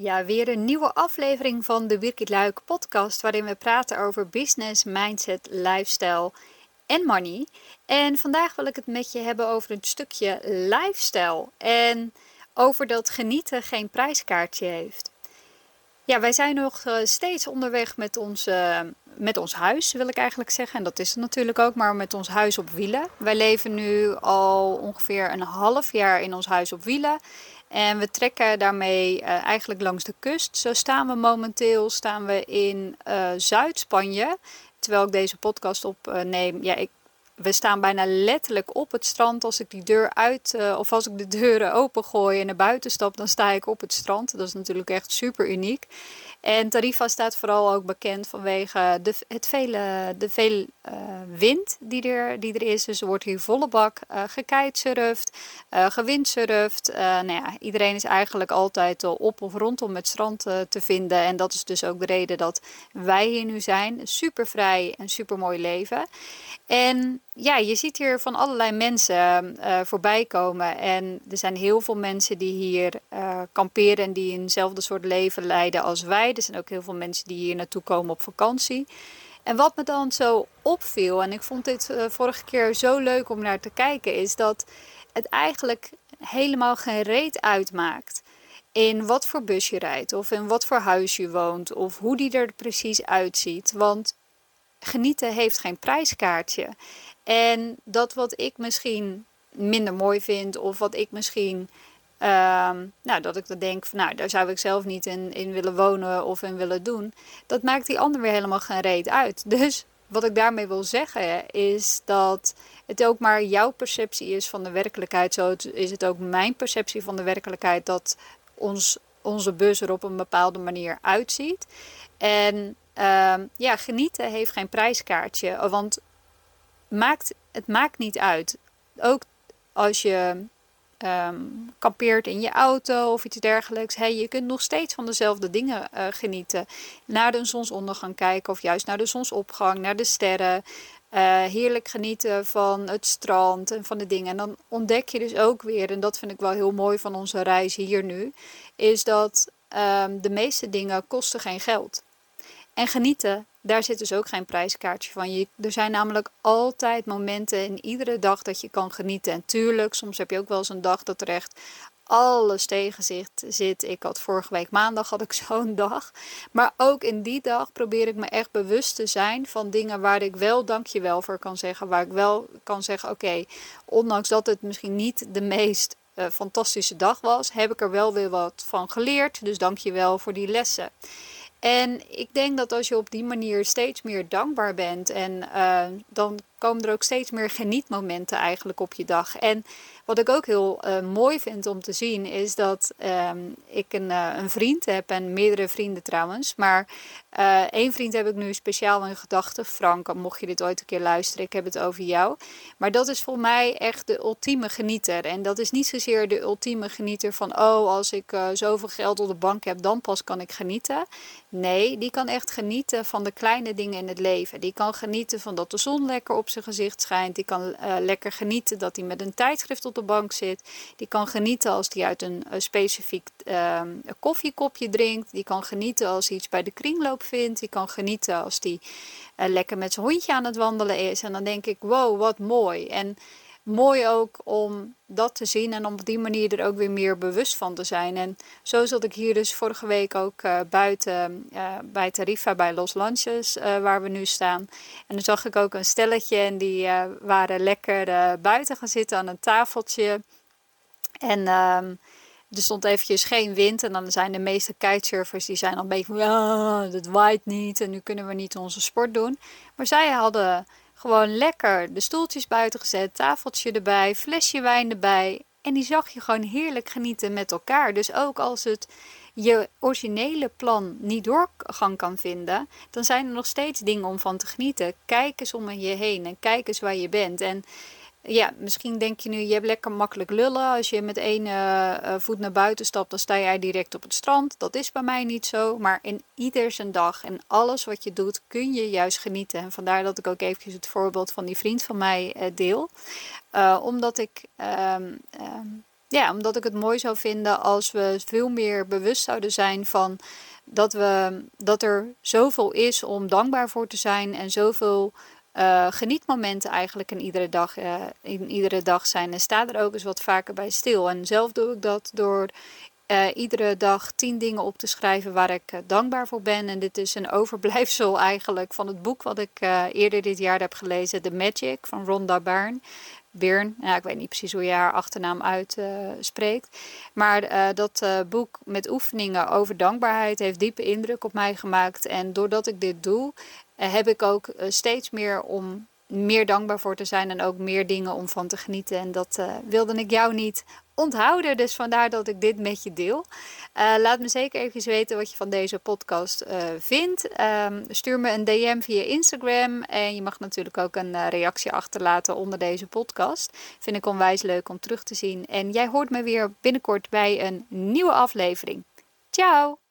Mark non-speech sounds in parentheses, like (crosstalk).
Ja, weer een nieuwe aflevering van de Birgit podcast waarin we praten over business, mindset, lifestyle en money. En vandaag wil ik het met je hebben over een stukje lifestyle en over dat genieten geen prijskaartje heeft. Ja, wij zijn nog eh, steeds onderweg met ons, eh, met ons huis, wil ik eigenlijk zeggen. En dat is het natuurlijk ook, maar met ons huis op wielen. Wij leven nu al ongeveer een half jaar in ons huis op wielen. En we trekken daarmee uh, eigenlijk langs de kust. Zo staan we momenteel staan we in uh, Zuid-Spanje. Terwijl ik deze podcast opneem. ja, ik, we staan bijna letterlijk op het strand. Als ik die deur uit uh, of als ik de deuren opengooi en naar buiten stap, dan sta ik op het strand. Dat is natuurlijk echt super uniek. En Tarifa staat vooral ook bekend vanwege de, het vele, de veel uh, wind die er, die er is. Dus er wordt hier volle bak uh, gekitesurfd, gewindsurfd. nou ja, iedereen is eigenlijk altijd op of rondom het strand te vinden. En dat is dus ook de reden dat wij hier nu zijn. Super vrij en super mooi leven. En ja, je ziet hier van allerlei mensen uh, voorbij komen. En er zijn heel veel mensen die hier uh, kamperen en die eenzelfde soort leven leiden als wij. Er zijn ook heel veel mensen die hier naartoe komen op vakantie. En wat me dan zo opviel, en ik vond dit uh, vorige keer zo leuk om naar te kijken, is dat het eigenlijk helemaal geen reet uitmaakt. In wat voor bus je rijdt, of in wat voor huis je woont, of hoe die er precies uitziet. Want genieten heeft geen prijskaartje. En dat wat ik misschien minder mooi vind, of wat ik misschien, uh, nou, dat ik dan denk, van, nou, daar zou ik zelf niet in, in willen wonen of in willen doen, dat maakt die ander weer helemaal geen reet uit. (laughs) Dus wat ik daarmee wil zeggen is dat het ook maar jouw perceptie is van de werkelijkheid. Zo is het ook mijn perceptie van de werkelijkheid dat ons, onze bus er op een bepaalde manier uitziet. En uh, ja, genieten heeft geen prijskaartje. Want maakt, het maakt niet uit. Ook als je um, kampeert in je auto of iets dergelijks. Hey, je kunt nog steeds van dezelfde dingen uh, genieten. Naar de zonsondergang kijken of juist naar de zonsopgang, naar de sterren. Uh, heerlijk genieten van het strand en van de dingen. En dan ontdek je dus ook weer, en dat vind ik wel heel mooi van onze reis hier nu, is dat um, de meeste dingen kosten geen geld. En genieten, daar zit dus ook geen prijskaartje van. Er zijn namelijk altijd momenten in iedere dag dat je kan genieten. En tuurlijk, soms heb je ook wel eens een dag dat er echt alles tegen zit. Ik had vorige week maandag had ik (laughs) zo'n dag. Maar ook in die dag probeer ik me echt bewust te zijn van dingen waar ik wel dankjewel voor kan zeggen. Waar ik wel kan zeggen, oké, ondanks dat het misschien niet de meest uh, fantastische dag was, heb ik er wel weer wat van geleerd. Dus dankjewel voor die lessen. En ik denk dat als je op die manier steeds meer dankbaar bent en uh, dan komen er ook steeds meer genietmomenten eigenlijk op je dag. En wat ik ook heel uh, mooi vind om te zien is dat um, ik een, uh, een, vriend heb en meerdere vrienden trouwens. Maar uh, één vriend heb ik nu speciaal in gedachten. Frank, mocht je dit ooit een keer luisteren, ik heb het over jou. Maar dat is voor mij echt de ultieme genieter. En dat is niet zozeer de ultieme genieter van, oh, als ik zoveel geld op de bank heb, dan pas kan ik genieten. Nee, die kan echt genieten van de kleine dingen in het leven. Die kan genieten van dat de zon lekker op zijn gezicht schijnt. Die kan lekker genieten dat hij met een tijdschrift op de bank zit. Die kan genieten als hij uit een, specifiek uh, koffiekopje drinkt. Die kan genieten als hij iets bij de kringloop vindt. Die kan genieten als hij uh, lekker met zijn hondje aan het wandelen is. En dan denk ik, wow, wat mooi. En mooi ook om dat te zien en om op die manier er ook weer meer bewust van te zijn. En zo zat ik hier dus vorige week ook uh, buiten uh, bij Tarifa bij Los Lanches, uh, waar we nu staan. En dan zag ik ook een stelletje en die waren lekker buiten gaan zitten aan een tafeltje. En um, er stond eventjes geen wind en dan zijn de meeste kitesurfers die zijn dan een beetje van het waait niet en nu kunnen we niet onze sport doen. Maar zij hadden gewoon lekker de stoeltjes buiten gezet, tafeltje erbij, flesje wijn erbij. En die zag je gewoon heerlijk genieten met elkaar. Dus ook als het je originele plan niet doorgang kan vinden, dan zijn er nog steeds dingen om van te genieten. Kijk eens om je heen en kijk eens waar je bent. En ja, misschien denk je nu, je hebt lekker makkelijk lullen. Als je met één uh, voet naar buiten stapt, dan sta jij direct op het strand. Dat is bij mij niet zo. Maar in ieder zijn dag en alles wat je doet, kun je juist genieten. En vandaar dat ik ook eventjes het voorbeeld van die vriend van mij uh, deel. Omdat ik... Um, um, ja, omdat ik het mooi zou vinden als we veel meer bewust zouden zijn van dat, we, dat er zoveel is om dankbaar voor te zijn en zoveel uh, genietmomenten eigenlijk in iedere, dag, uh, in iedere dag zijn. En sta er ook eens wat vaker bij stil. En zelf doe ik dat door uh, iedere dag tien dingen op te schrijven waar ik dankbaar voor ben. En dit is een (laughs) overblijfsel eigenlijk van het boek wat ik eerder dit jaar heb gelezen, The Magic van Rhonda Byrne. Byrne, ja, ik weet niet precies hoe je haar achternaam uitspreekt. maar dat boek met oefeningen over dankbaarheid heeft diepe indruk op mij gemaakt. En doordat ik dit doe, heb ik ook uh, steeds meer om meer dankbaar voor te zijn en ook meer dingen om van te genieten. En dat uh, wilde ik jou niet onthouden, dus vandaar dat ik dit met je deel. laat me zeker even weten wat je van deze podcast vindt. Um, stuur me een DM via Instagram en je mag natuurlijk ook een reactie achterlaten onder deze podcast. Vind ik onwijs leuk om terug te zien. En jij hoort me weer binnenkort bij een nieuwe aflevering. Ciao!